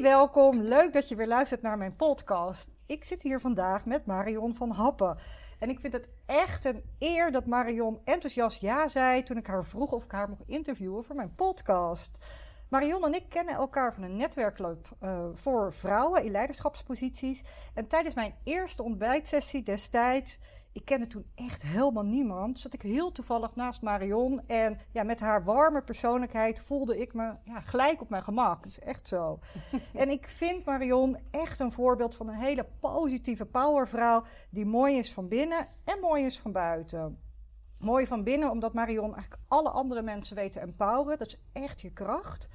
Welkom. Leuk dat je weer luistert naar mijn podcast. Ik zit hier vandaag met Marion van Happen. En ik vind het echt een eer dat Marion enthousiast ja zei toen ik haar vroeg of ik haar mocht interviewen voor mijn podcast. Marion en ik kennen elkaar van een netwerkclub uh, voor vrouwen in leiderschapsposities. En tijdens mijn eerste ontbijtsessie destijds ik kende toen echt helemaal niemand. Zat ik heel toevallig naast Marion. En ja, met haar warme persoonlijkheid voelde ik me ja, gelijk op mijn gemak. Dat is echt zo. en ik vind Marion echt een voorbeeld van een hele positieve powervrouw. Die mooi is van binnen en mooi is van buiten. Mooi van binnen, omdat Marion eigenlijk alle andere mensen weet te empoweren. Dat is echt je kracht.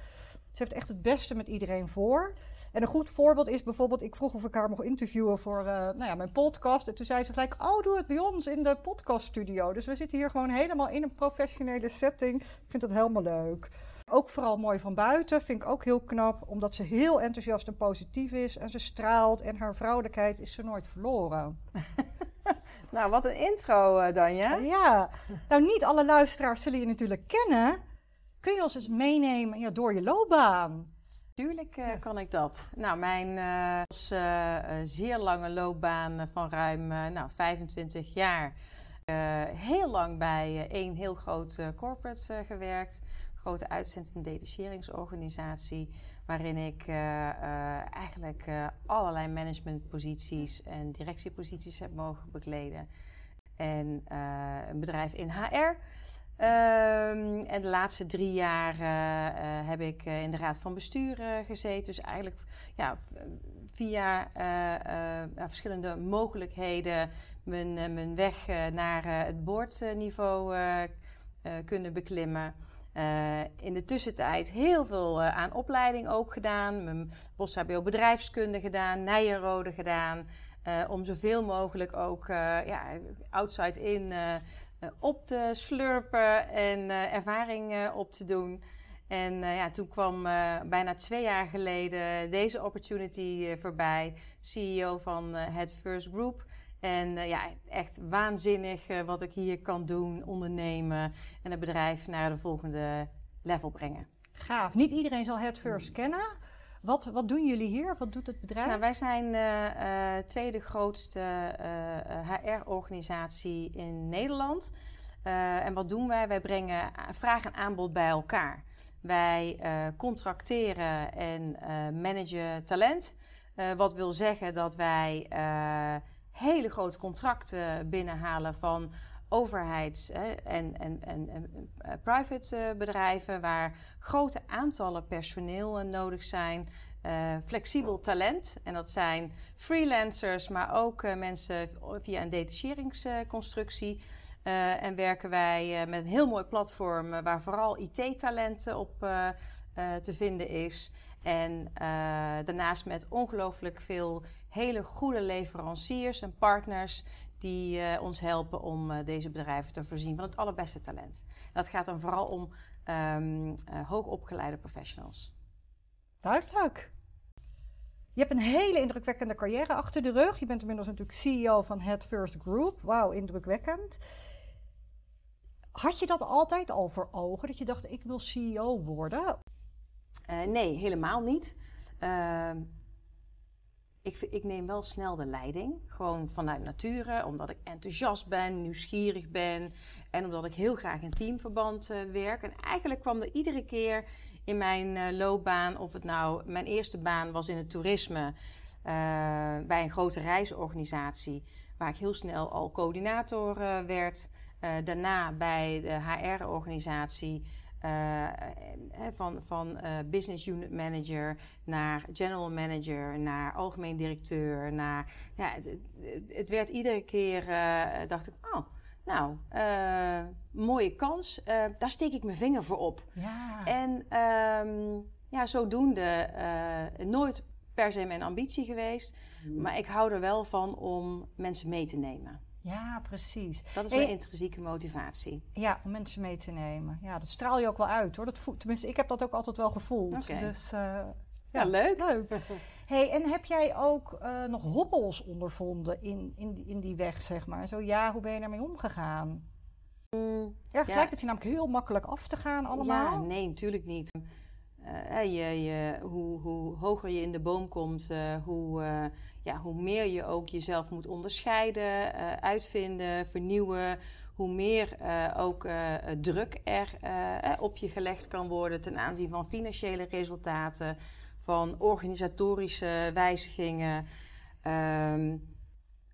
Ze heeft echt het beste met iedereen voor. En een goed voorbeeld is bijvoorbeeld, ik vroeg of ik haar mocht interviewen voor uh, nou ja, mijn podcast. En toen zei ze gelijk, oh doe het bij ons in de podcaststudio. Dus we zitten hier gewoon helemaal in een professionele setting. Ik vind dat helemaal leuk. Ook vooral mooi van buiten, vind ik ook heel knap. Omdat ze heel enthousiast en positief is. En ze straalt en haar vrouwelijkheid is ze nooit verloren. nou, wat een intro, uh, Danja. Ja, nou niet alle luisteraars zullen je natuurlijk kennen. Kun je ons eens meenemen ja, door je loopbaan? Tuurlijk uh, kan ik dat. Nou, mijn was, uh, zeer lange loopbaan van ruim nou, 25 jaar. heel lang bij één heel groot corporate gewerkt. Grote uitzend- en detacheringsorganisatie. Waarin ik eigenlijk allerlei managementposities en directieposities heb mogen bekleden. En een bedrijf in HR. Um, en de laatste drie jaar uh, heb ik uh, in de raad van bestuur gezeten. Dus eigenlijk ja, via verschillende mogelijkheden mijn, mijn weg naar het boordniveau kunnen beklimmen. in de tussentijd heel veel aan opleiding ook gedaan. Mijn bedrijfskunde gedaan, Nijenrode gedaan. om zoveel mogelijk ook ja, outside in eh, op te slurpen en eh, ervaring eh, op te doen. En ja, toen kwam bijna twee jaar geleden deze opportunity voorbij. CEO van het First Group. En ja, echt waanzinnig wat ik hier kan doen, ondernemen en het bedrijf naar de volgende level brengen. Gaaf. Niet iedereen zal het First kennen. Wat, wat doen jullie hier? Wat doet het bedrijf? Nou, wij zijn de uh, tweede grootste HR-organisatie eh, in Nederland. En wat doen wij? Wij brengen vraag en aanbod bij elkaar. Wij contracteren en managen talent. wat wil zeggen dat wij hele grote contracten binnenhalen van overheids- en, en, en, en uh, private uh, bedrijven waar grote aantallen personeel uh, nodig zijn. flexibel talent. En dat zijn freelancers, maar ook mensen via een detacheringsconstructie. en werken wij met een heel mooi platform waar vooral IT-talenten op te vinden is. En daarnaast met ongelooflijk veel hele goede leveranciers en partners die uh, ons helpen om uh, deze bedrijven te voorzien van het allerbeste talent. En dat gaat dan vooral om um, hoogopgeleide professionals. Duidelijk. Je hebt een hele indrukwekkende carrière achter de rug. Je bent inmiddels natuurlijk CEO van Het First Group. Wauw, indrukwekkend. Had je dat altijd al voor ogen, dat je dacht, ik wil CEO worden? Nee, helemaal niet. Ehm, ik, ik, neem wel snel de leiding. Gewoon vanuit nature, omdat ik enthousiast ben, nieuwsgierig ben. En omdat ik heel graag in teamverband uh, werk. En eigenlijk kwam er iedere keer in mijn uh, loopbaan, of het nou mijn eerste baan was in het toerisme. Bij een grote reisorganisatie, waar ik heel snel al coördinator werd. daarna bij de HR-organisatie uh, van, van uh, business unit manager naar general manager, naar algemeen directeur, naar. Ja, het, het werd iedere keer, uh, dacht ik, oh, nou, mooie kans, daar steek ik mijn vinger voor op. Ja. En um, ja, zodoende nooit per se mijn ambitie geweest, hmm. maar ik hou er wel van om mensen mee te nemen. Ja, precies. Dat is mijn intrinsieke motivatie. Ja, om mensen mee te nemen. Ja, dat straal je ook wel uit hoor. Dat voelt, tenminste, ik heb dat ook altijd wel gevoeld. Dus, uh, ja, leuk. leuk. hey, en heb jij ook uh, nog hobbels ondervonden in, in, die, in die weg, zeg maar? Zo ja, hoe ben je daarmee omgegaan? Mm, ja, gelijk ja. het je namelijk heel makkelijk af te gaan allemaal. Ja, nee, natuurlijk niet. Je, hoe, hoe, hoger je in de boom komt, hoe, ja, hoe meer je ook jezelf moet onderscheiden, uitvinden, vernieuwen. Hoe meer ook druk er op je gelegd kan worden ten aanzien van financiële resultaten, van organisatorische wijzigingen. Ehm,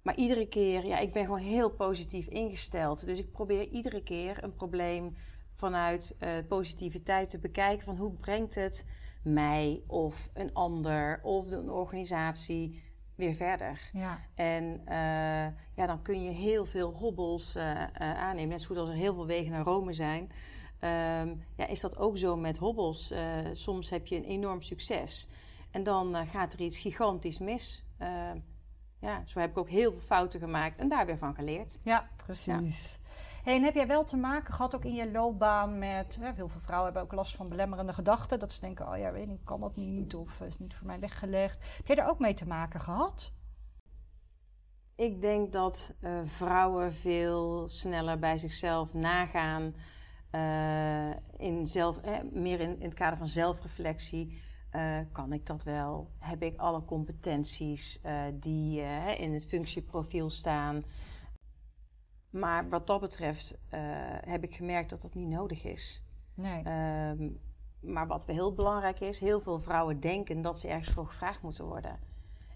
maar iedere keer, ja, ik ben gewoon heel positief ingesteld. Dus ik probeer iedere keer een probleem vanuit uh, positiviteit te bekijken. Van hoe brengt het mij of een ander of een organisatie weer verder. Ja. En uh, ja, dan kun je heel veel hobbels uh, aannemen. Net zo goed als er heel veel wegen naar Rome zijn. Um, ja, is dat ook zo met hobbels. soms heb je een enorm succes. En dan gaat er iets gigantisch mis. Ehm, ja, zo heb ik ook heel veel fouten gemaakt en daar weer van geleerd. Ja, precies. Hey, en heb jij wel te maken gehad ook in je loopbaan met... Hè, veel vrouwen hebben ook last van belemmerende gedachten. Dat ze denken, oh ja, weet ik, kan dat niet of is niet voor mij weggelegd. Heb jij daar ook mee te maken gehad? Ik denk dat uh, vrouwen veel sneller bij zichzelf nagaan... Uh, in zelf, eh, meer in, in het kader van zelfreflectie uh, kan ik dat wel? Heb ik alle competenties die in het functieprofiel staan? Maar wat dat betreft heb ik gemerkt dat dat niet nodig is. Nee. Um, maar wat heel belangrijk is, heel veel vrouwen denken dat ze ergens voor gevraagd moeten worden.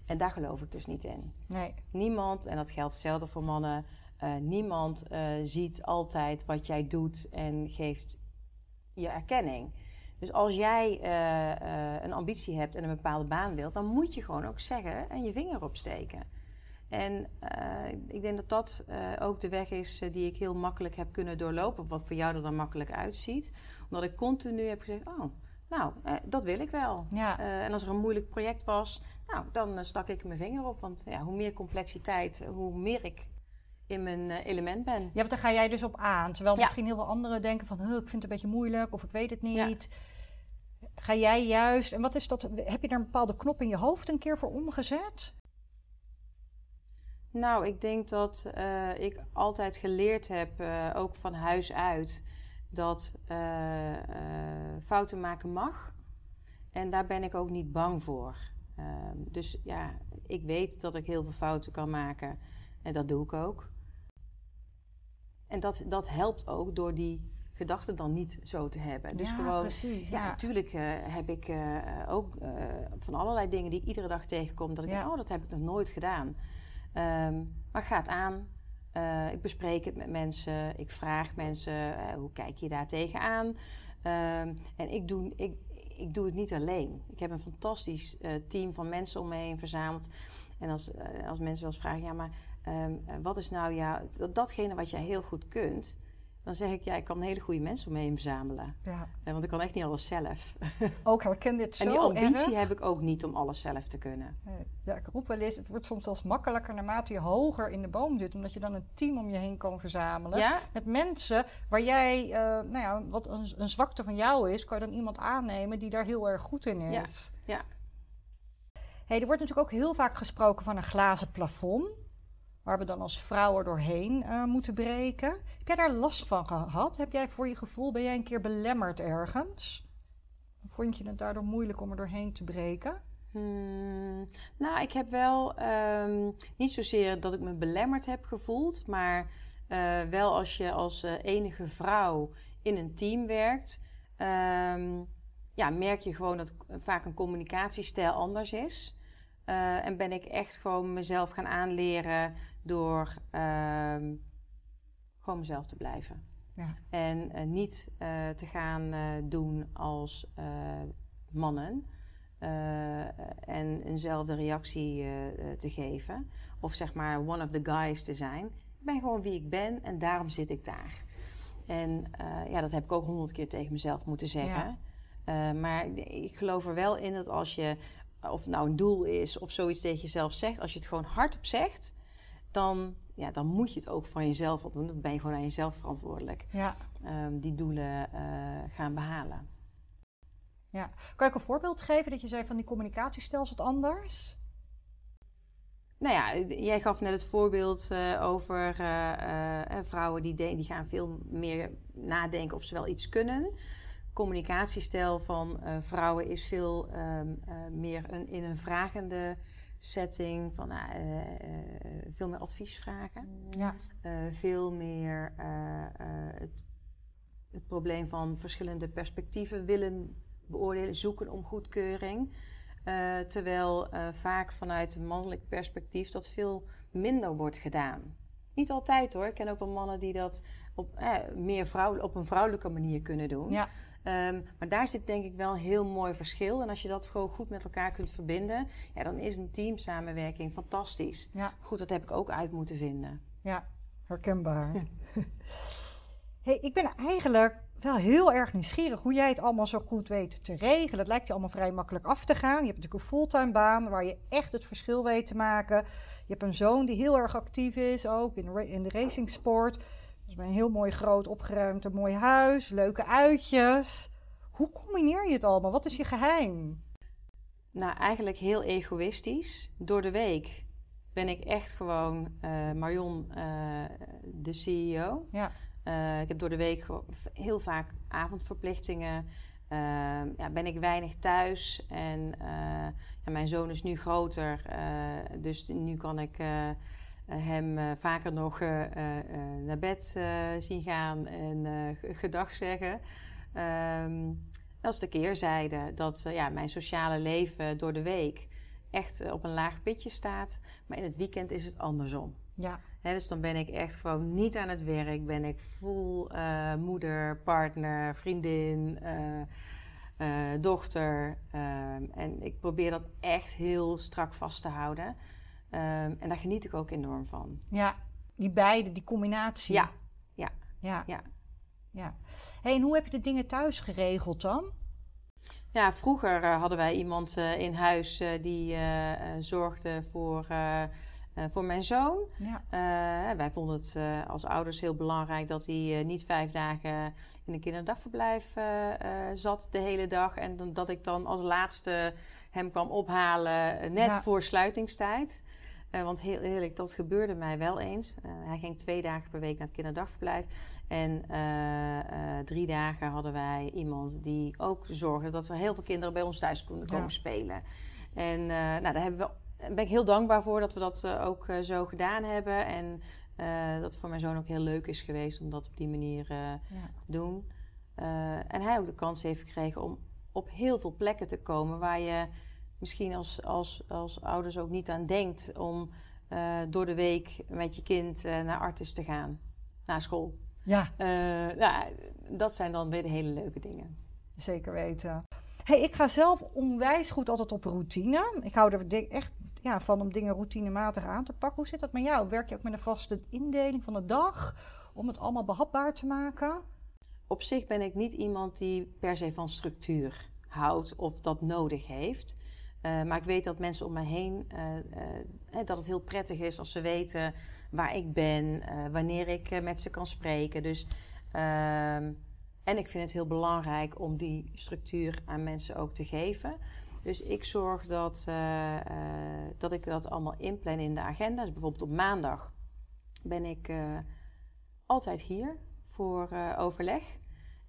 En daar geloof ik dus niet in. Nee. Niemand, en dat geldt hetzelfde voor mannen, niemand ziet altijd wat jij doet en geeft je erkenning. Dus als jij uh, een ambitie hebt en een bepaalde baan wilt, dan moet je gewoon ook zeggen en je vinger opsteken. En uh, ik denk dat dat ook de weg is die ik heel makkelijk heb kunnen doorlopen, wat voor jou er dan makkelijk uitziet. Omdat ik continu heb gezegd, oh, nou, dat wil ik wel. Ja. en als er een moeilijk project was, nou, dan stak ik mijn vinger op. Want ja, hoe meer complexiteit, hoe meer ik in mijn element ben. Ja, want daar ga jij dus op aan. Terwijl misschien heel veel anderen denken van... ik vind het een beetje moeilijk of ik weet het niet. Ja ga jij juist, en wat is dat, heb je daar een bepaalde knop in je hoofd een keer voor omgezet? Nou, ik denk dat uh, ik altijd geleerd heb, uh, ook van huis uit, dat uh, fouten maken mag. En daar ben ik ook niet bang voor. Ehm, dus ja, ik weet dat ik heel veel fouten kan maken. En dat doe ik ook. En dat, dat helpt ook door die gedachten dan niet zo te hebben. Dus ja, gewoon, precies, ja, natuurlijk uh, heb ik uh, ook uh, van allerlei dingen die ik iedere dag tegenkom, dat ik ja. denk, oh, dat heb ik nog nooit gedaan. Um, maar gaat aan. ik bespreek het met mensen. Ik vraag mensen, hoe kijk je daar tegenaan? Um, en ik doe, ik, ik doe het niet alleen. Ik heb een fantastisch team van mensen om me heen verzameld. En als, als mensen wel eens vragen, ja, maar um, wat is nou ja, datgene wat jij heel goed kunt dan zeg ik, ja, ik kan hele goede mensen om me heen verzamelen. Ja. Eh, want ik kan echt niet alles zelf. Ook herken dit zo En die ambitie heb ik ook niet om alles zelf te kunnen. Ja, ik roep wel eens, het wordt soms zelfs makkelijker naarmate je hoger in de boom zit. Omdat je dan een team om je heen kan verzamelen. Ja? Met mensen waar jij, uh, nou ja, wat een, een, zwakte van jou is, kan je dan iemand aannemen die daar heel erg goed in is. Ja, ja. Hey, er wordt natuurlijk ook heel vaak gesproken van een glazen plafond waar we dan als vrouwen doorheen uh, moeten breken. Heb jij daar last van gehad? Heb jij voor je gevoel, ben jij een keer belemmerd ergens? Vond je het daardoor moeilijk om er doorheen te breken? Hmm, nou, ik heb wel um, niet zozeer dat ik me belemmerd heb gevoeld, maar uh, wel als je als uh, enige vrouw in een team werkt, um, ja, merk je gewoon dat vaak een communicatiestijl anders is. Uh, en ben ik echt gewoon mezelf gaan aanleren door uh, gewoon mezelf te blijven. Ja. En uh, niet uh, te gaan doen als mannen. en eenzelfde reactie te geven. Of zeg maar one of the guys te zijn. Ik ben gewoon wie ik ben en daarom zit ik daar. En ja, dat heb ik ook honderd keer tegen mezelf moeten zeggen. Ja. maar ik geloof er wel in dat als je of het nou een doel is of zoiets tegen jezelf zegt, als je het gewoon hardop zegt, dan, ja, dan moet je het ook van jezelf doen. Dan ben je gewoon aan jezelf verantwoordelijk. Ja. Um, die doelen uh, gaan behalen. Ja. Kan ik een voorbeeld geven dat je zei van die communicatiestijl wat anders? Nou ja, jij gaf net het voorbeeld uh, over uh, vrouwen die, die gaan veel meer nadenken of ze wel iets kunnen. Communicatiestijl van vrouwen is veel ehm, meer een, in een vragende setting. Van, nou, veel meer advies vragen. Ja. veel meer het, het probleem van verschillende perspectieven willen beoordelen, zoeken om goedkeuring. Terwijl vaak vanuit een mannelijk perspectief dat veel minder wordt gedaan. Niet altijd hoor. Ik ken ook wel mannen die dat op, eh, meer vrouw, op een vrouwelijke manier kunnen doen. Ja. Um, maar daar zit denk ik wel een heel mooi verschil. En als je dat gewoon goed met elkaar kunt verbinden, ja, dan is een teamsamenwerking fantastisch. Ja. Goed, dat heb ik ook uit moeten vinden. Ja, herkenbaar. hey, ik ben eigenlijk wel heel erg nieuwsgierig hoe jij het allemaal zo goed weet te regelen. Het lijkt je allemaal vrij makkelijk af te gaan. Je hebt natuurlijk een fulltime baan waar je echt het verschil weet te maken. Je hebt een zoon die heel erg actief is, ook in de, in de racingsport. Dus een heel mooi groot opgeruimd, een mooi huis, leuke uitjes. Hoe combineer je het allemaal? Wat is je geheim? Nou, eigenlijk heel egoïstisch. Door de week ben ik echt gewoon uh, Marion, uh, de CEO. Ja. Uh, ik heb door de week heel vaak avondverplichtingen. Uh, ja, ben ik weinig thuis. En uh, ja, mijn zoon is nu groter. dus nu kan ik hem vaker nog naar bed zien gaan en gedag zeggen. Um, dat is de keerzijde. Dat ja, mijn sociale leven door de week echt op een laag pitje staat. Maar in het weekend is het andersom. Ja dus dan ben ik echt gewoon niet aan het werk. Ben ik full uh, moeder, partner, vriendin, uh, uh, dochter. Ehm, en ik probeer dat echt heel strak vast te houden. Um, en daar geniet ik ook enorm van. Ja, die beide, die combinatie. Ja, ja, ja. ja. ja. Hey, en hoe heb je de dingen thuis geregeld dan? Ja, vroeger hadden wij iemand in huis die zorgde voor uh, voor mijn zoon. Ja. Uh, wij vonden het uh, als ouders heel belangrijk dat hij niet vijf dagen in een kinderdagverblijf zat de hele dag. En dat ik dan als laatste hem kwam ophalen net voor sluitingstijd. want heel eerlijk, dat gebeurde mij wel eens. hij ging twee dagen per week naar het kinderdagverblijf. En drie dagen hadden wij iemand die ook zorgde dat er heel veel kinderen bij ons thuis konden komen spelen. En nou, daar hebben we ben ik heel dankbaar voor dat we dat uh, ook uh, zo gedaan hebben. En uh, dat het voor mijn zoon ook heel leuk is geweest om dat op die manier ja. te doen. en hij ook de kans heeft gekregen om op heel veel plekken te komen waar je misschien als, als, als ouders ook niet aan denkt om door de week met je kind naar Artis te gaan, naar school. Ja. nou, dat zijn dan weer de hele leuke dingen. Zeker weten. Hey, ik ga zelf onwijs goed altijd op routine. Ik hou er echt ja, van om dingen routinematig aan te pakken. Hoe zit dat met jou? Werk je ook met een vaste indeling van de dag om het allemaal behapbaar te maken? Op zich ben ik niet iemand die per se van structuur houdt of dat nodig heeft. Uh, maar ik weet dat mensen om me heen, uh, uh, dat het heel prettig is als ze weten waar ik ben, wanneer ik met ze kan spreken. Dus, ehm, en ik vind het heel belangrijk om die structuur aan mensen ook te geven. Dus ik zorg dat, uh, uh, dat ik dat allemaal inplan in de agenda. Dus bijvoorbeeld op maandag ben ik uh, altijd hier voor overleg.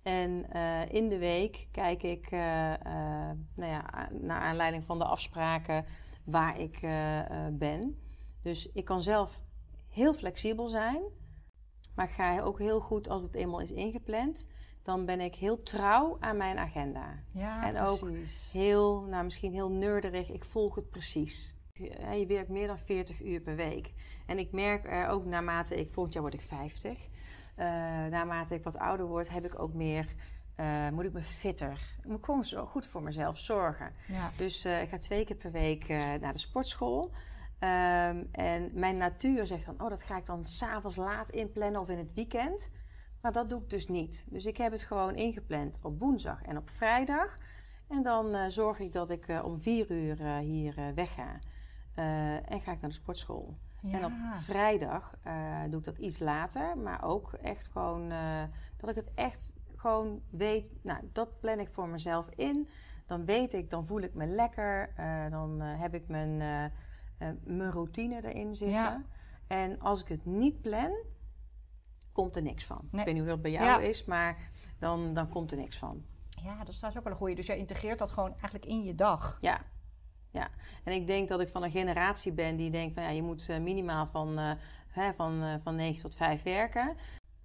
En in de week kijk ik nou ja, naar aanleiding van de afspraken waar ik ben. Dus ik kan zelf heel flexibel zijn. Maar ga ook heel goed als het eenmaal is ingepland dan ben ik heel trouw aan mijn agenda. Ja, en ook heel, nou misschien heel nerderig, ik volg het precies. Je werkt meer dan 40 uur per week. En ik merk er ook naarmate ik, volgend jaar word ik 50. Uh, eh, naarmate ik wat ouder word, heb ik ook meer, uh, moet ik me fitter. Ik moet gewoon zo goed voor mezelf zorgen. Ja. Dus uh, ik ga twee keer per week naar de sportschool. Um, en mijn natuur zegt dan, oh, dat ga ik dan s'avonds laat inplannen of in het weekend. Maar dat doe ik dus niet. Dus ik heb het gewoon ingepland op woensdag en op vrijdag. En dan uh, zorg ik dat ik uh, om vier uur uh, hier wegga. en ga ik naar de sportschool. Ja. En op vrijdag doe ik dat iets later. Maar ook echt gewoon dat ik het echt gewoon weet. Nou, dat plan ik voor mezelf in. Dan weet ik, dan voel ik me lekker. dan heb ik mijn, mijn routine erin zitten. Ja. En als ik het niet plan, komt er niks van. Ik weet niet hoe dat bij jou is, maar dan, dan komt er niks van. Ja, dat is ook wel een goeie. Dus jij integreert dat gewoon eigenlijk in je dag. Ja. Ja, en ik denk dat ik van een generatie ben die denkt van ja, je moet minimaal van, hè, van, van 9 tot 5 werken.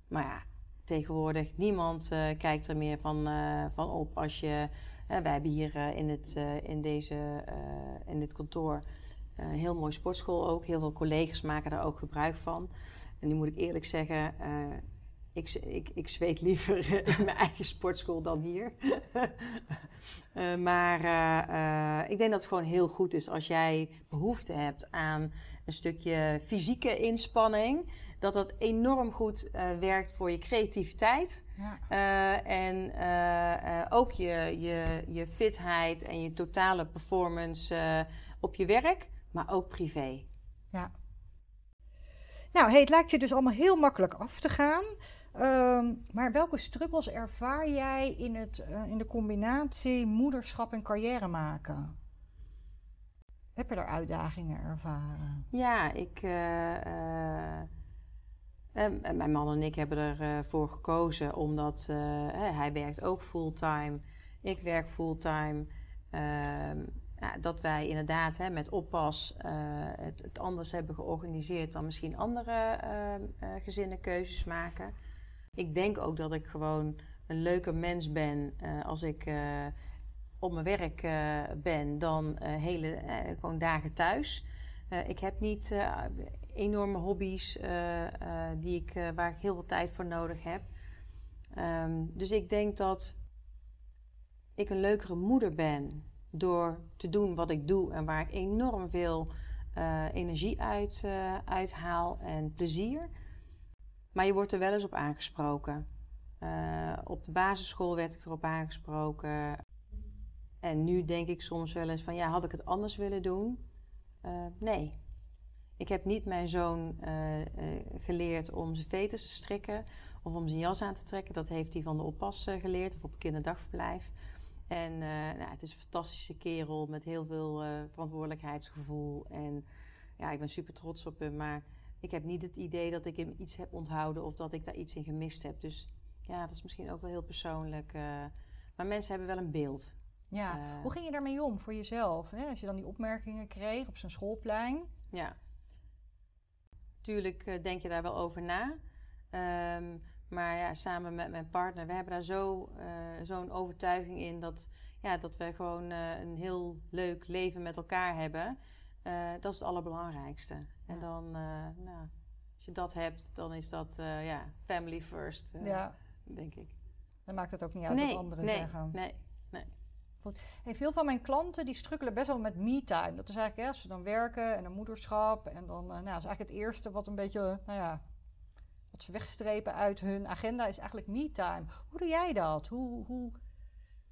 Maar ja, tegenwoordig niemand kijkt er meer van, van op als je. wij hebben hier in, het, in, deze, in dit kantoor een heel mooi sportschool ook. Heel veel collega's maken daar ook gebruik van. En nu moet ik eerlijk zeggen, ik, ik, ik zweet liever in mijn eigen sportschool dan hier. uh, maar uh, ik denk dat het gewoon heel goed is als jij behoefte hebt aan een stukje fysieke inspanning. Dat dat enorm goed werkt voor je creativiteit. Ja. en ook je, je, je fitheid en je totale performance op je werk, maar ook privé. Ja. Nou, het lijkt je dus allemaal heel makkelijk af te gaan. Ehm, maar welke struggles ervaar jij in, het, uh, in de combinatie moederschap en carrière maken? Heb je daar uitdagingen ervaren? Ja, ik. Uh, mijn man en ik hebben ervoor gekozen omdat hij werkt ook fulltime. Ik werk fulltime. Ehm, dat wij inderdaad hè, met oppas het, het, anders hebben georganiseerd dan misschien andere gezinnen keuzes maken. Ik denk ook dat ik gewoon een leuker mens ben uh, als ik uh, op mijn werk uh, ben dan hele gewoon dagen thuis. ik heb niet enorme hobby's die ik, waar ik heel veel tijd voor nodig heb. Um, dus ik denk dat ik een leukere moeder ben door te doen wat ik doe en waar ik enorm veel energie uit, uithaal en plezier. Maar je wordt er wel eens op aangesproken. Uh, op de basisschool werd ik erop aangesproken. En nu denk ik soms wel eens van ja, had ik het anders willen doen? Nee. Ik heb niet mijn zoon geleerd om zijn veters te strikken of om zijn jas aan te trekken. Dat heeft hij van de oppas geleerd of op kinderdagverblijf. En nou, het is een fantastische kerel met heel veel verantwoordelijkheidsgevoel. En ja, ik ben super trots op hem. Maar ik heb niet het idee dat ik hem iets heb onthouden of dat ik daar iets in gemist heb. Dus ja, dat is misschien ook wel heel persoonlijk. Uh, maar mensen hebben wel een beeld. Ja, hoe ging je daarmee om voor jezelf? Hè? Als je dan die opmerkingen kreeg op zijn schoolplein. Ja, tuurlijk denk je daar wel over na. Um, maar ja, samen met mijn partner, we hebben daar zo, zo'n overtuiging in dat, ja, dat we gewoon een heel leuk leven met elkaar hebben. dat is het allerbelangrijkste. En dan, nou, als je dat hebt, dan is dat ja, family first, ja. denk ik. Dan maakt het ook niet uit nee, wat anderen nee, zeggen. Nee, nee. Goed. Hey, veel van mijn klanten die strukkelen best wel met me-time. Dat is eigenlijk, ja, als ze dan werken en een moederschap. En dan, nou, dat is eigenlijk het eerste wat een beetje, nou ja, wegstrepen uit hun agenda is eigenlijk me-time. Hoe doe jij dat? Hoe, hoe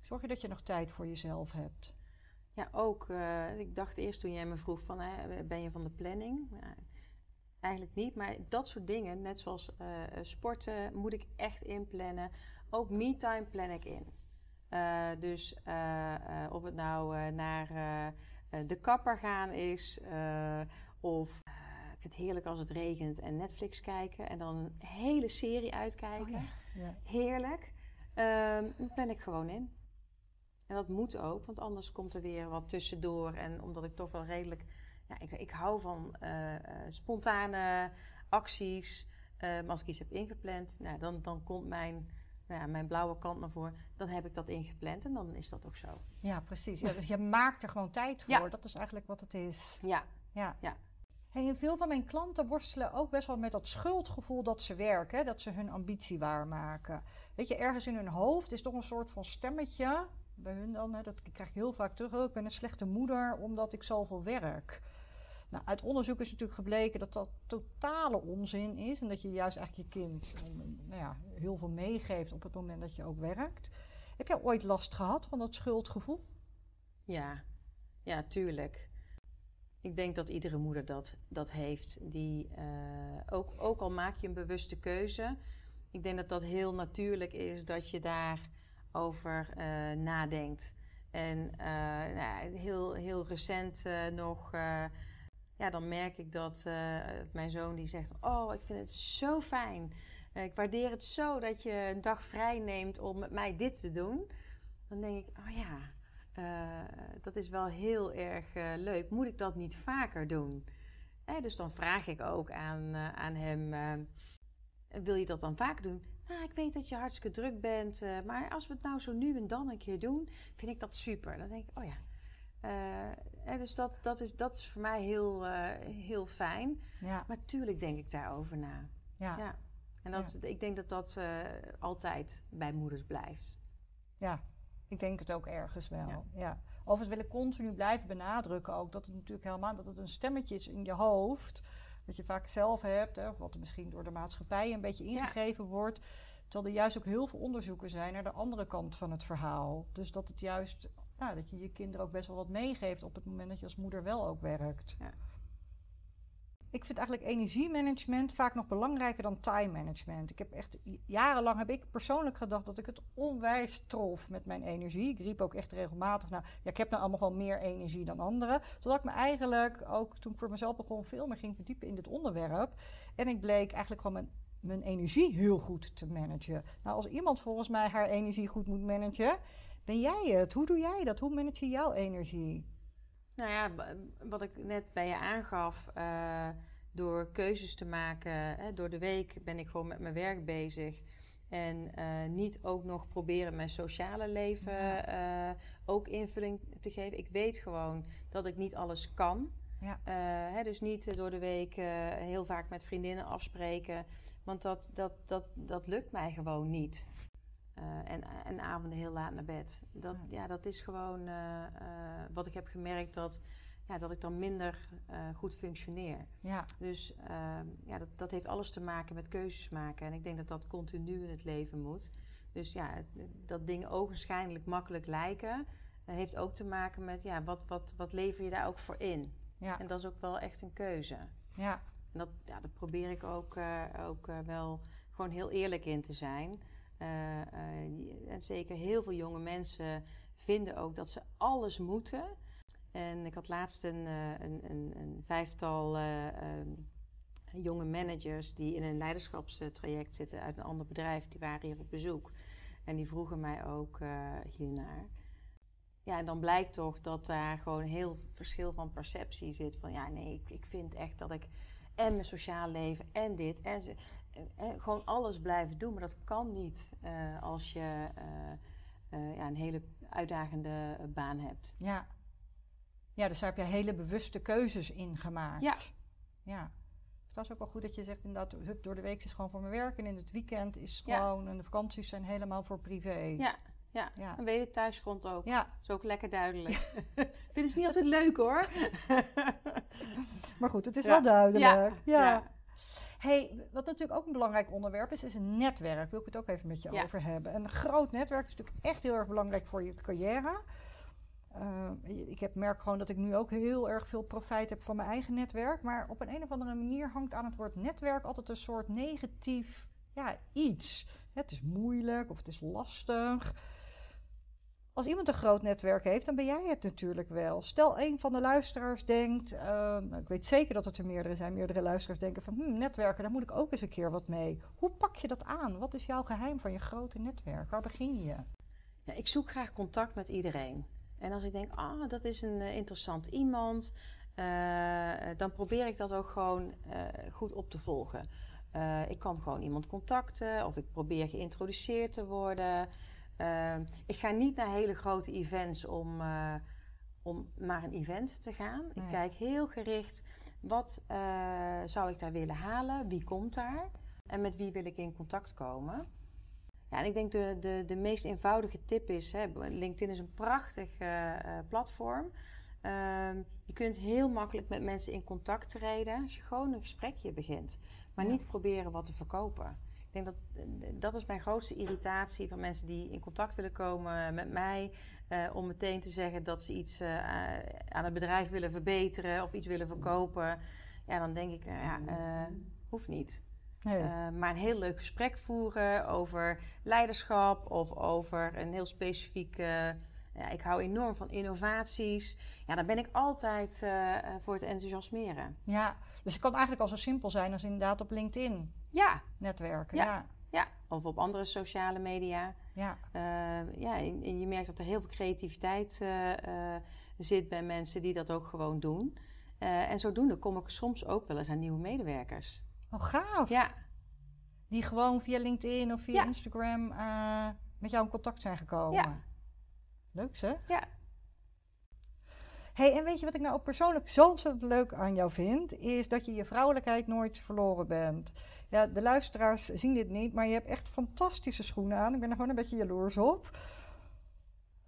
zorg je dat je nog tijd voor jezelf hebt? Ja, ook. Uh, ik dacht eerst toen jij me vroeg van, ben je van de planning? Nou, eigenlijk niet, maar dat soort dingen, net zoals uh, sporten, moet ik echt inplannen. Ook me-time plan ik in. Uh, dus of het nou naar de kapper gaan is, of vind het heerlijk als het regent en Netflix kijken en dan een hele serie uitkijken. Oh ja. Ja. Heerlijk. Ehm, plan ik gewoon in. En dat moet ook, want anders komt er weer wat tussendoor. En omdat ik toch wel redelijk. Ja, ik, ik hou van uh, uh, spontane acties. Uh, maar als ik iets heb ingepland, nou, dan, dan komt mijn, nou ja, mijn blauwe kant naar voren. Dan heb ik dat ingepland en dan is dat ook zo. Ja, precies. Ja, dus je maakt er gewoon tijd voor. Ja. Dat is eigenlijk wat het is. Ja. Ja. ja. En veel van mijn klanten worstelen ook best wel met dat schuldgevoel dat ze werken, dat ze hun ambitie waarmaken. Weet je, ergens in hun hoofd is toch een soort van stemmetje bij hun dan, hè, dat krijg ik heel vaak terug. Oh, ik ben een slechte moeder omdat ik zoveel werk. Nou, uit onderzoek is natuurlijk gebleken dat dat totale onzin is. En dat je juist eigenlijk je kind nou ja, heel veel meegeeft op het moment dat je ook werkt. Heb jij ooit last gehad van dat schuldgevoel? Ja, ja, tuurlijk. Ik denk dat iedere moeder dat, dat heeft. Die, uh, ook, ook al maak je een bewuste keuze. Ik denk dat dat heel natuurlijk is dat je daar over uh, nadenkt. En uh, nou, heel, heel recent nog, ja, dan merk ik dat mijn zoon die zegt: Oh, ik vind het zo fijn. ik waardeer het zo dat je een dag vrij neemt om met mij dit te doen. dan denk ik, oh ja, eh, dat is wel heel erg eh, leuk. Moet ik dat niet vaker doen? dus dan vraag ik ook aan, eh, aan hem, wil je dat dan vaker doen? Nou, ik weet dat je hartstikke druk bent, maar als we het nou zo nu en dan een keer doen, vind ik dat super. Dan denk ik, oh ja. dus dat, dat, is, dat is voor mij heel, heel fijn. Ja. Maar tuurlijk denk ik daarover na. Ja. ja. En dat, ik denk dat dat altijd bij moeders blijft. Ja, ik denk het ook ergens wel. Ja. ja. Overigens wil ik continu blijven benadrukken ook dat het natuurlijk helemaal dat het een stemmetje is in je hoofd. Dat je vaak zelf hebt, hè, wat er misschien door de maatschappij een beetje ingegeven wordt. Terwijl er juist ook heel veel onderzoeken zijn naar de andere kant van het verhaal. Dus dat het juist, nou, dat je je kinderen ook best wel wat meegeeft op het moment dat je als moeder wel ook werkt. Ja. Ik vind eigenlijk energiemanagement vaak nog belangrijker dan time management. Ik heb echt jarenlang heb ik persoonlijk gedacht dat ik het onwijs trof met mijn energie. Ik riep ook echt regelmatig nou, ja, ik heb nou allemaal wel meer energie dan anderen. Totdat ik me eigenlijk ook toen ik voor mezelf begon veel meer ging verdiepen in dit onderwerp. En ik bleek eigenlijk gewoon mijn, mijn energie heel goed te managen. Nou, als iemand volgens mij haar energie goed moet managen, ben jij het. Hoe doe jij dat? Hoe manage je jouw energie? Nou ja, wat ik net bij je aangaf, uh, door keuzes te maken. Hè, door de week ben ik gewoon met mijn werk bezig. En uh, niet ook nog proberen mijn sociale leven uh, ook invulling te geven. Ik weet gewoon dat ik niet alles kan. Ja. Hè, dus niet door de week heel vaak met vriendinnen afspreken. Want dat, dat, dat, dat lukt mij gewoon niet. Uh, en, en avonden heel laat naar bed. Dat, ja. dat is gewoon uh, uh, wat ik heb gemerkt dat, ja, dat ik dan minder goed functioneer. Ja. Dus ehm, ja, dat, dat heeft alles te maken met keuzes maken. En ik denk dat dat continu in het leven moet. Dus ja, dat dingen ogenschijnlijk makkelijk lijken, heeft ook te maken met ja, wat, wat, wat lever je daar ook voor in. Ja. En dat is ook wel echt een keuze. Ja. En dat, ja, dat probeer ik ook, ook wel gewoon heel eerlijk in te zijn. Uh, uh, en zeker heel veel jonge mensen vinden ook dat ze alles moeten. En ik had laatst een, uh, een, een, vijftal ehm, jonge managers die in een leiderschapstraject zitten uit een ander bedrijf. Die waren hier op bezoek. En die vroegen mij ook hiernaar. Ja, en dan blijkt toch dat daar gewoon heel verschil van perceptie zit. Van ja, nee, ik, ik vind echt dat ik en mijn sociaal leven en dit. En ze, gewoon alles blijven doen. Maar dat kan niet uh, als je uh, ja, een hele uitdagende baan hebt. Ja. ja, dus daar heb je hele bewuste keuzes in gemaakt. Ja. ja. Dat is ook wel goed dat je zegt inderdaad, hup, door de week is gewoon voor mijn werk en in het weekend is gewoon, en de vakanties zijn helemaal voor privé. Ja, ja, ja. en weet het thuisfront ook. Ja. Dat is ook lekker duidelijk. Vinden ze niet altijd leuk hoor. maar goed, het is wel duidelijk. ja. Hey, wat natuurlijk ook een belangrijk onderwerp is, is een netwerk. Wil ik het ook even met je over hebben. Een groot netwerk is natuurlijk echt heel erg belangrijk voor je carrière. Uh, ik heb, merk gewoon dat ik nu ook heel erg veel profijt heb van mijn eigen netwerk. Maar op een, een of andere manier hangt aan het woord netwerk altijd een soort negatief ja, iets. Het is moeilijk of het is lastig als iemand een groot netwerk heeft, dan ben jij het natuurlijk wel. Stel een van de luisteraars denkt, ehm, ik weet zeker dat het er meerdere zijn, meerdere luisteraars denken van hm, netwerken, daar moet ik ook eens een keer wat mee. Hoe pak je dat aan? Wat is jouw geheim van je grote netwerk? Waar begin je? Ja, ik zoek graag contact met iedereen. En als ik denk, ah, dat is een uh, interessant iemand, uh, dan probeer ik dat ook gewoon uh, goed op te volgen. ik kan gewoon iemand contacten of ik probeer geïntroduceerd te worden. Ehm, ik ga niet naar hele grote events om, uh, om naar een event te gaan. Ik kijk heel gericht, wat uh, zou ik daar willen halen? Wie komt daar? En met wie wil ik in contact komen? Ja, en ik denk de, de, de meest eenvoudige tip is, hè, LinkedIn is een prachtig uh, platform. Ehm, je kunt heel makkelijk met mensen in contact treden als je gewoon een gesprekje begint. Maar niet proberen wat te verkopen denk dat dat is mijn grootste irritatie van mensen die in contact willen komen met mij. Uh, om meteen te zeggen dat ze iets uh, aan het bedrijf willen verbeteren of iets willen verkopen. Ja, dan denk ik, uh, ja, hoeft niet. Nee. maar een heel leuk gesprek voeren over leiderschap of over een heel specifiek. ja, ik hou enorm van innovaties. Ja, dan ben ik altijd voor het enthousiasmeren. Ja, dus het kan eigenlijk al zo simpel zijn als inderdaad op LinkedIn ja. netwerken. Ja. Ja, of op andere sociale media. Ja. Uh, ja, en, en, je merkt dat er heel veel creativiteit uh, uh, zit bij mensen die dat ook gewoon doen. en zodoende kom ik soms ook wel eens aan nieuwe medewerkers. Oh, gaaf. Ja. Die gewoon via LinkedIn of via Instagram met jou in contact zijn gekomen. Ja. Leuk zeg. Ja. Hey, en weet je wat ik nou ook persoonlijk zo ontzettend leuk aan jou vind? Is dat je je vrouwelijkheid nooit verloren bent. Ja, de luisteraars zien dit niet, maar je hebt echt fantastische schoenen aan. Ik ben er gewoon een beetje jaloers op.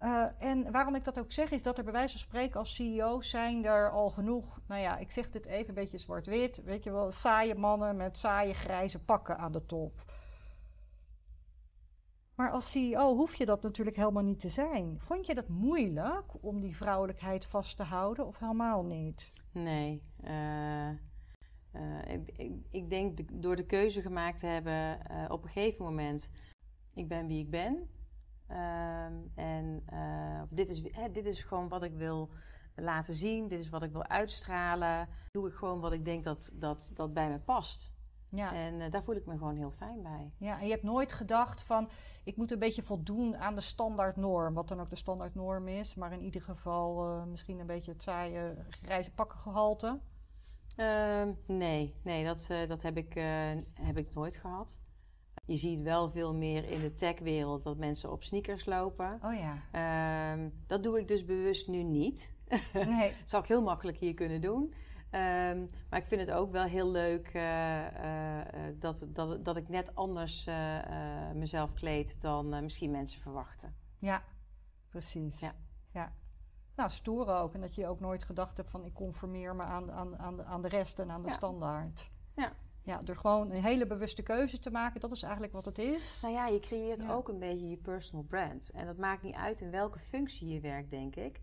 Uh, en waarom ik dat ook zeg, is dat er bij wijze van spreken als CEO zijn er al genoeg, nou ja, ik zeg dit even een beetje zwart-wit, weet je wel, saaie mannen met saaie grijze pakken aan de top. Maar als CEO hoef je dat natuurlijk helemaal niet te zijn. Vond je dat moeilijk om die vrouwelijkheid vast te houden of helemaal niet? Nee. Uh, uh, ik, ik, denk de, door de keuze gemaakt te hebben uh, op een gegeven moment, ik ben wie ik ben. Ehm, en dit, is, hè, dit is gewoon wat ik wil laten zien, dit is wat ik wil uitstralen. Doe ik gewoon wat ik denk dat, dat, dat bij me past. Ja. En uh, daar voel ik me gewoon heel fijn bij. Ja, en je hebt nooit gedacht van ik moet een beetje voldoen aan de standaardnorm, wat dan ook de standaardnorm is, maar in ieder geval uh, misschien een beetje het saaie grijze pakkengehalte. Uh, nee, nee dat, uh, dat heb, ik, heb ik nooit gehad. Je ziet wel veel meer in de techwereld dat mensen op sneakers lopen. Oh ja. Ehm, dat doe ik dus bewust nu niet. Nee. Zou ik heel makkelijk hier kunnen doen. Um, maar ik vind het ook wel heel leuk uh, uh, dat, dat, dat ik net anders uh, mezelf kleed dan misschien mensen verwachten. Ja, precies. Ja. ja. Nou, stoer ook. En dat je ook nooit gedacht hebt van ik conformeer me aan, aan, aan, de, aan de rest en aan de ja. standaard. Ja. Ja, door gewoon een hele bewuste keuze te maken, dat is eigenlijk wat het is. Nou ja, je creëert ja. ook een beetje je personal brand. En dat maakt niet uit in welke functie je werkt, denk ik.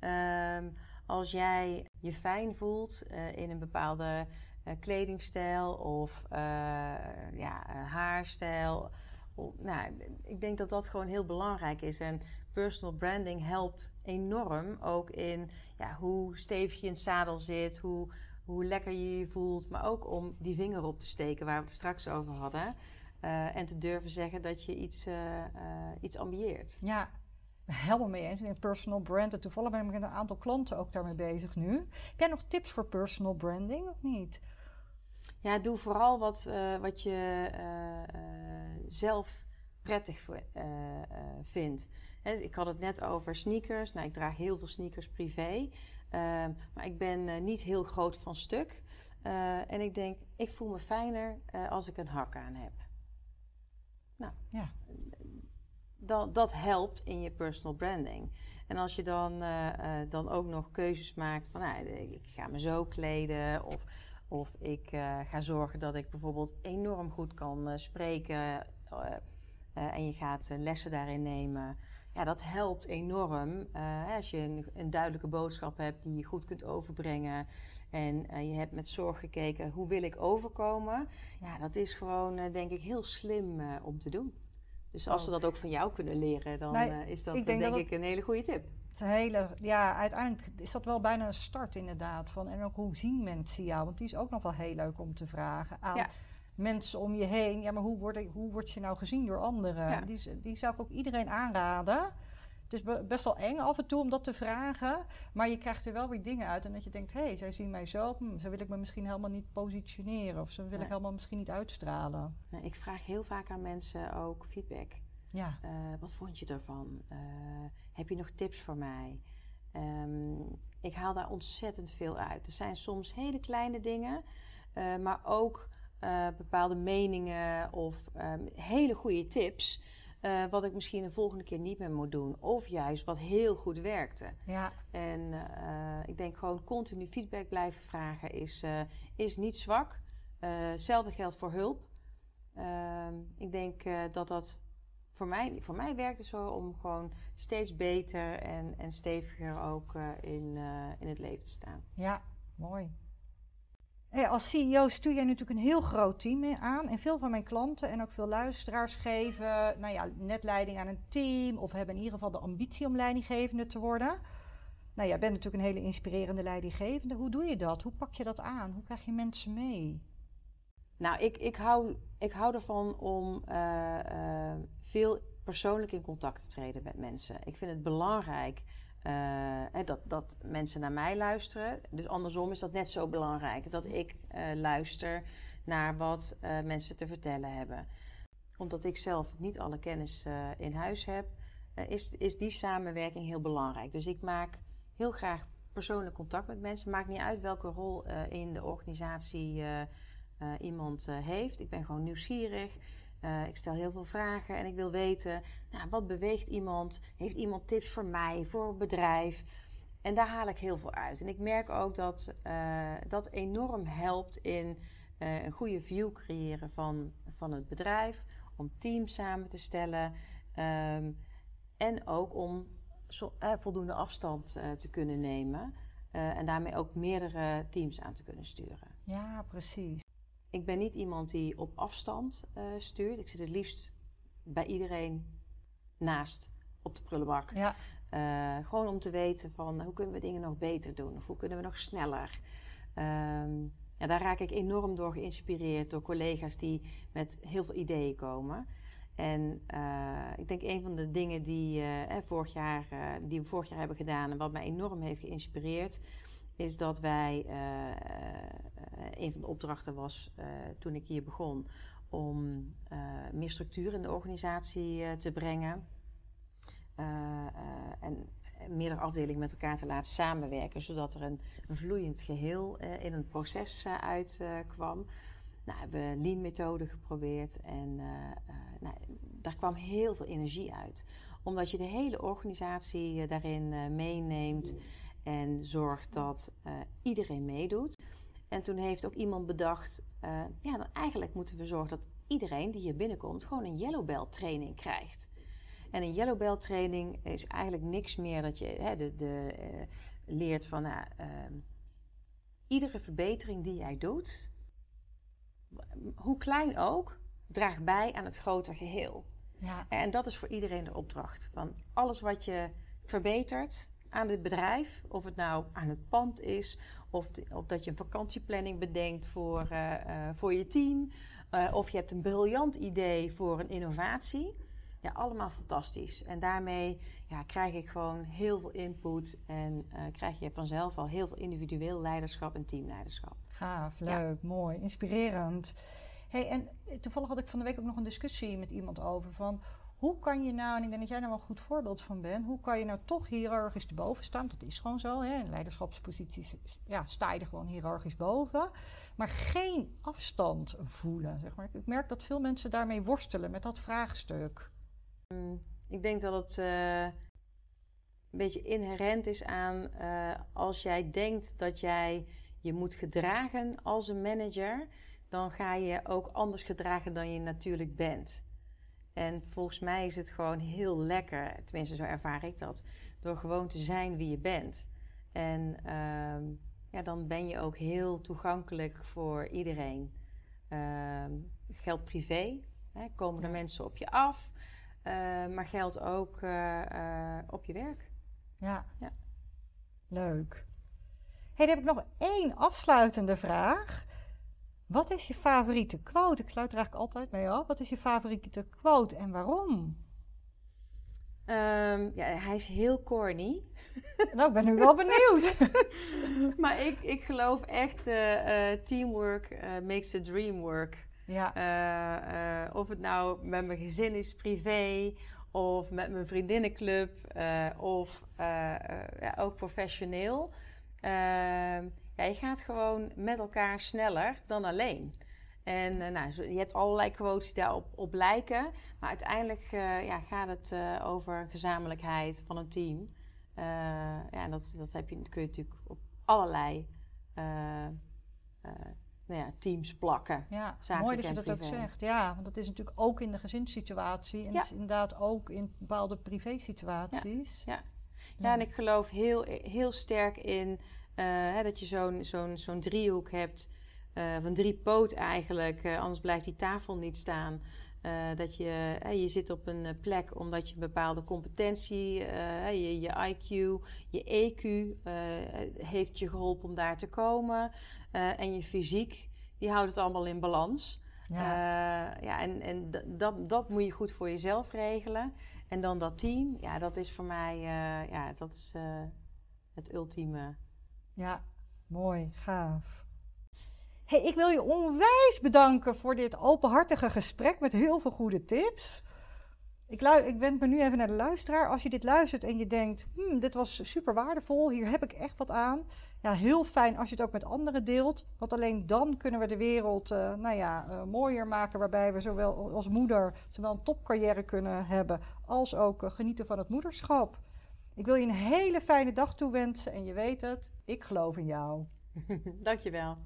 Um, als jij je fijn voelt uh, in een bepaalde uh, kledingstijl of uh, ja, haarstijl. Nou, ik denk dat dat gewoon heel belangrijk is. En personal branding helpt enorm ook in ja, hoe stevig je in het zadel zit, hoe, hoe lekker je je voelt. Maar ook om die vinger op te steken waar we het straks over hadden. en te durven zeggen dat je iets, iets ambieert. Ja, helemaal mee eens. In personal brand. En toevallig ben ik met een aantal klanten ook daarmee bezig nu. Heb jij nog tips voor personal branding of niet? Ja, doe vooral wat, uh, wat je uh, uh, zelf prettig vindt. He, ik had het net over sneakers. Nou, ik draag heel veel sneakers privé. Ehm, maar ik ben niet heel groot van stuk. en ik denk, ik voel me fijner als ik een hak aan heb. Nou, ja dat, dat helpt in je personal branding. En als je dan, uh, uh, dan ook nog keuzes maakt van nou, ik ga me zo kleden of, of ik uh, ga zorgen dat ik bijvoorbeeld enorm goed kan spreken en je gaat lessen daarin nemen. Ja, dat helpt enorm als je een, een, duidelijke boodschap hebt die je goed kunt overbrengen. En je hebt met zorg gekeken hoe wil ik overkomen. Ja, dat is gewoon denk ik heel slim om te doen. Dus als ze dat ook van jou kunnen leren, dan uh, is dat ik denk, denk dat ik een hele goede tip. Het hele, ja, uiteindelijk is dat wel bijna een start inderdaad. Van, en ook hoe zien mensen jou? Want die is ook nog wel heel leuk om te vragen aan ja. mensen om je heen. Ja, maar hoe word, ik, hoe word je nou gezien door anderen? Ja. Die, die zou ik ook iedereen aanraden. Het is best wel eng af en toe om dat te vragen. Maar je krijgt er wel weer dingen uit. En dat je denkt, hé, hey, zij zien mij zo. Hm, zo wil ik me misschien helemaal niet positioneren. Of zo wil Nee. ik helemaal misschien niet uitstralen. Ik vraag heel vaak aan mensen ook feedback. Ja, Eh, wat vond je ervan? Eh, heb je nog tips voor mij? Ehm, ik haal daar ontzettend veel uit. Er zijn soms hele kleine dingen, eh, maar ook bepaalde meningen of ehm, hele goede tips. Eh, wat ik misschien een volgende keer niet meer moet doen. Of juist wat heel goed werkte. ja, En eh, ik denk gewoon continu feedback blijven vragen is, eh, is niet zwak. Hetzelfde geldt voor hulp. Ehm, ik denk dat dat voor mij, voor mij werkt het zo om gewoon steeds beter en, en steviger ook in, in het leven te staan. ja, mooi. Als CEO stuur jij natuurlijk een heel groot team aan. En veel van mijn klanten en ook veel luisteraars geven nou ja, net leiding aan een team. Of hebben in ieder geval de ambitie om leidinggevende te worden. Nou, jij bent natuurlijk een hele inspirerende leidinggevende. Hoe doe je dat? Hoe pak je dat aan? Hoe krijg je mensen mee? Nou, ik, ik, hou, ik hou ervan om uh, veel persoonlijk in contact te treden met mensen. Ik vind het belangrijk uh, dat, dat mensen naar mij luisteren. Dus andersom is dat net zo belangrijk dat ik luister naar wat mensen te vertellen hebben. Omdat ik zelf niet alle kennis in huis heb, is, is die samenwerking heel belangrijk. Dus ik maak heel graag persoonlijk contact met mensen. Maakt niet uit welke rol in de organisatie iemand heeft. Ik ben gewoon nieuwsgierig. Uh, ik stel heel veel vragen en ik wil weten, nou, wat beweegt iemand? Heeft iemand tips voor mij, voor een bedrijf? En daar haal ik heel veel uit. En ik merk ook dat dat enorm helpt in een goede view creëren van, van het bedrijf. Om teams samen te stellen. Um, en ook om zo, voldoende afstand te kunnen nemen. en daarmee ook meerdere teams aan te kunnen sturen. Ja, precies. Ik ben niet iemand die op afstand uh, stuurt. Ik zit het liefst bij iedereen naast op de prullenbak. Ja. Uh, gewoon om te weten van hoe kunnen we dingen nog beter doen of hoe kunnen we nog sneller. Um, ja, daar raak ik enorm door geïnspireerd door collega's die met heel veel ideeën komen. En uh, ik denk een van de dingen die, vorig jaar, die we vorig jaar hebben gedaan en wat mij enorm heeft geïnspireerd, is dat wij, een van de opdrachten was uh, toen ik hier begon, om meer structuur in de organisatie te brengen. en meerdere afdelingen met elkaar te laten samenwerken, zodat er een, vloeiend geheel in een proces uitkwam. nou, hebben we Lean-methode geprobeerd en nou, daar kwam heel veel energie uit. Omdat je de hele organisatie daarin meeneemt en zorgt dat iedereen meedoet. En toen heeft ook iemand bedacht, uh, ja, dan eigenlijk moeten we zorgen dat iedereen die hier binnenkomt gewoon een Yellow Belt training krijgt. En een Yellow Belt training is eigenlijk niks meer dat je hè, de, de, uh, leert van nou, ehm, iedere verbetering die jij doet, hoe klein ook, draagt bij aan het grotere geheel. Ja. En dat is voor iedereen de opdracht. Van alles wat je verbetert, aan het bedrijf. Of het nou aan het pand is, of, of dat je een vakantieplanning bedenkt voor, uh, uh, voor je team. Uh, of je hebt een briljant idee voor een innovatie. Ja, allemaal fantastisch. En daarmee ja, krijg ik gewoon heel veel input en krijg je vanzelf al heel veel individueel leiderschap en teamleiderschap. Gaaf, leuk, mooi, inspirerend. Hey, en toevallig had ik van de week ook nog een discussie met iemand over van hoe kan je nou, en ik denk dat jij daar wel een goed voorbeeld van bent, hoe kan je nou toch hiërarchisch erboven staan? Dat is gewoon zo, hè? in leiderschapsposities ja, sta je er gewoon hiërarchisch boven, maar geen afstand voelen. Zeg maar. Ik merk dat veel mensen daarmee worstelen met dat vraagstuk. Mm, ik denk dat het uh, een beetje inherent is aan uh, als jij denkt dat jij je moet gedragen als een manager, dan ga je ook anders gedragen dan je natuurlijk bent. En volgens mij is het gewoon heel lekker, tenminste zo ervaar ik dat, door gewoon te zijn wie je bent. En uh, ja, dan ben je ook heel toegankelijk voor iedereen. Uh, geldt privé, hè, komen er mensen op je af, uh, maar geldt ook uh, op je werk. Ja. ja. Leuk. Hey, dan heb ik nog één afsluitende vraag. Wat is je favoriete quote? Ik sluit er eigenlijk altijd mee af. Wat is je favoriete quote en waarom? Um, ja, hij is heel corny. Nou, ik ben nu wel benieuwd. maar ik, ik geloof echt, uh, uh, teamwork uh, makes the dream work. Ja. of het nou met mijn gezin is, privé, of met mijn vriendinnenclub, of ja, ook professioneel. Ja, je gaat gewoon met elkaar sneller dan alleen. En uh, nou, je hebt allerlei quotes die daarop op lijken. Maar uiteindelijk uh, ja, gaat het uh, over gezamenlijkheid van een team. ja, en dat, dat, heb je, dat kun je natuurlijk op allerlei nou ja, teams plakken. Ja, mooi dat je dat ook zegt. Ja, want dat is natuurlijk ook in de gezinssituatie. En ja. is inderdaad ook in bepaalde privé-situaties. Ja, ja. ja. en ik geloof heel, heel sterk in hè, dat je zo'n zo'n zo'n driehoek hebt, uh, van drie poot eigenlijk, uh, anders blijft die tafel niet staan. dat je, je zit op een plek omdat je een bepaalde competentie, je, je IQ, je EQ heeft je geholpen om daar te komen. en je fysiek die houdt het allemaal in balans. Ja. Eh, ja, en, en dat, dat moet je goed voor jezelf regelen. En dan dat team, ja, dat is voor mij eh, ja, dat is, eh, het ultieme. Ja, mooi, gaaf. Hey, ik wil je onwijs bedanken voor dit openhartige gesprek met heel veel goede tips. Ik, ik wend me nu even naar de luisteraar. Als je dit luistert en je denkt, hmm, dit was super waardevol, hier heb ik echt wat aan. Ja, heel fijn als je het ook met anderen deelt. Want alleen dan kunnen we de wereld eh, nou ja, eh, mooier maken. Waarbij we zowel als moeder zowel een topcarrière kunnen hebben als ook eh, genieten van het moederschap. Ik wil je een hele fijne dag toewensen en je weet het, ik geloof in jou. Dankjewel.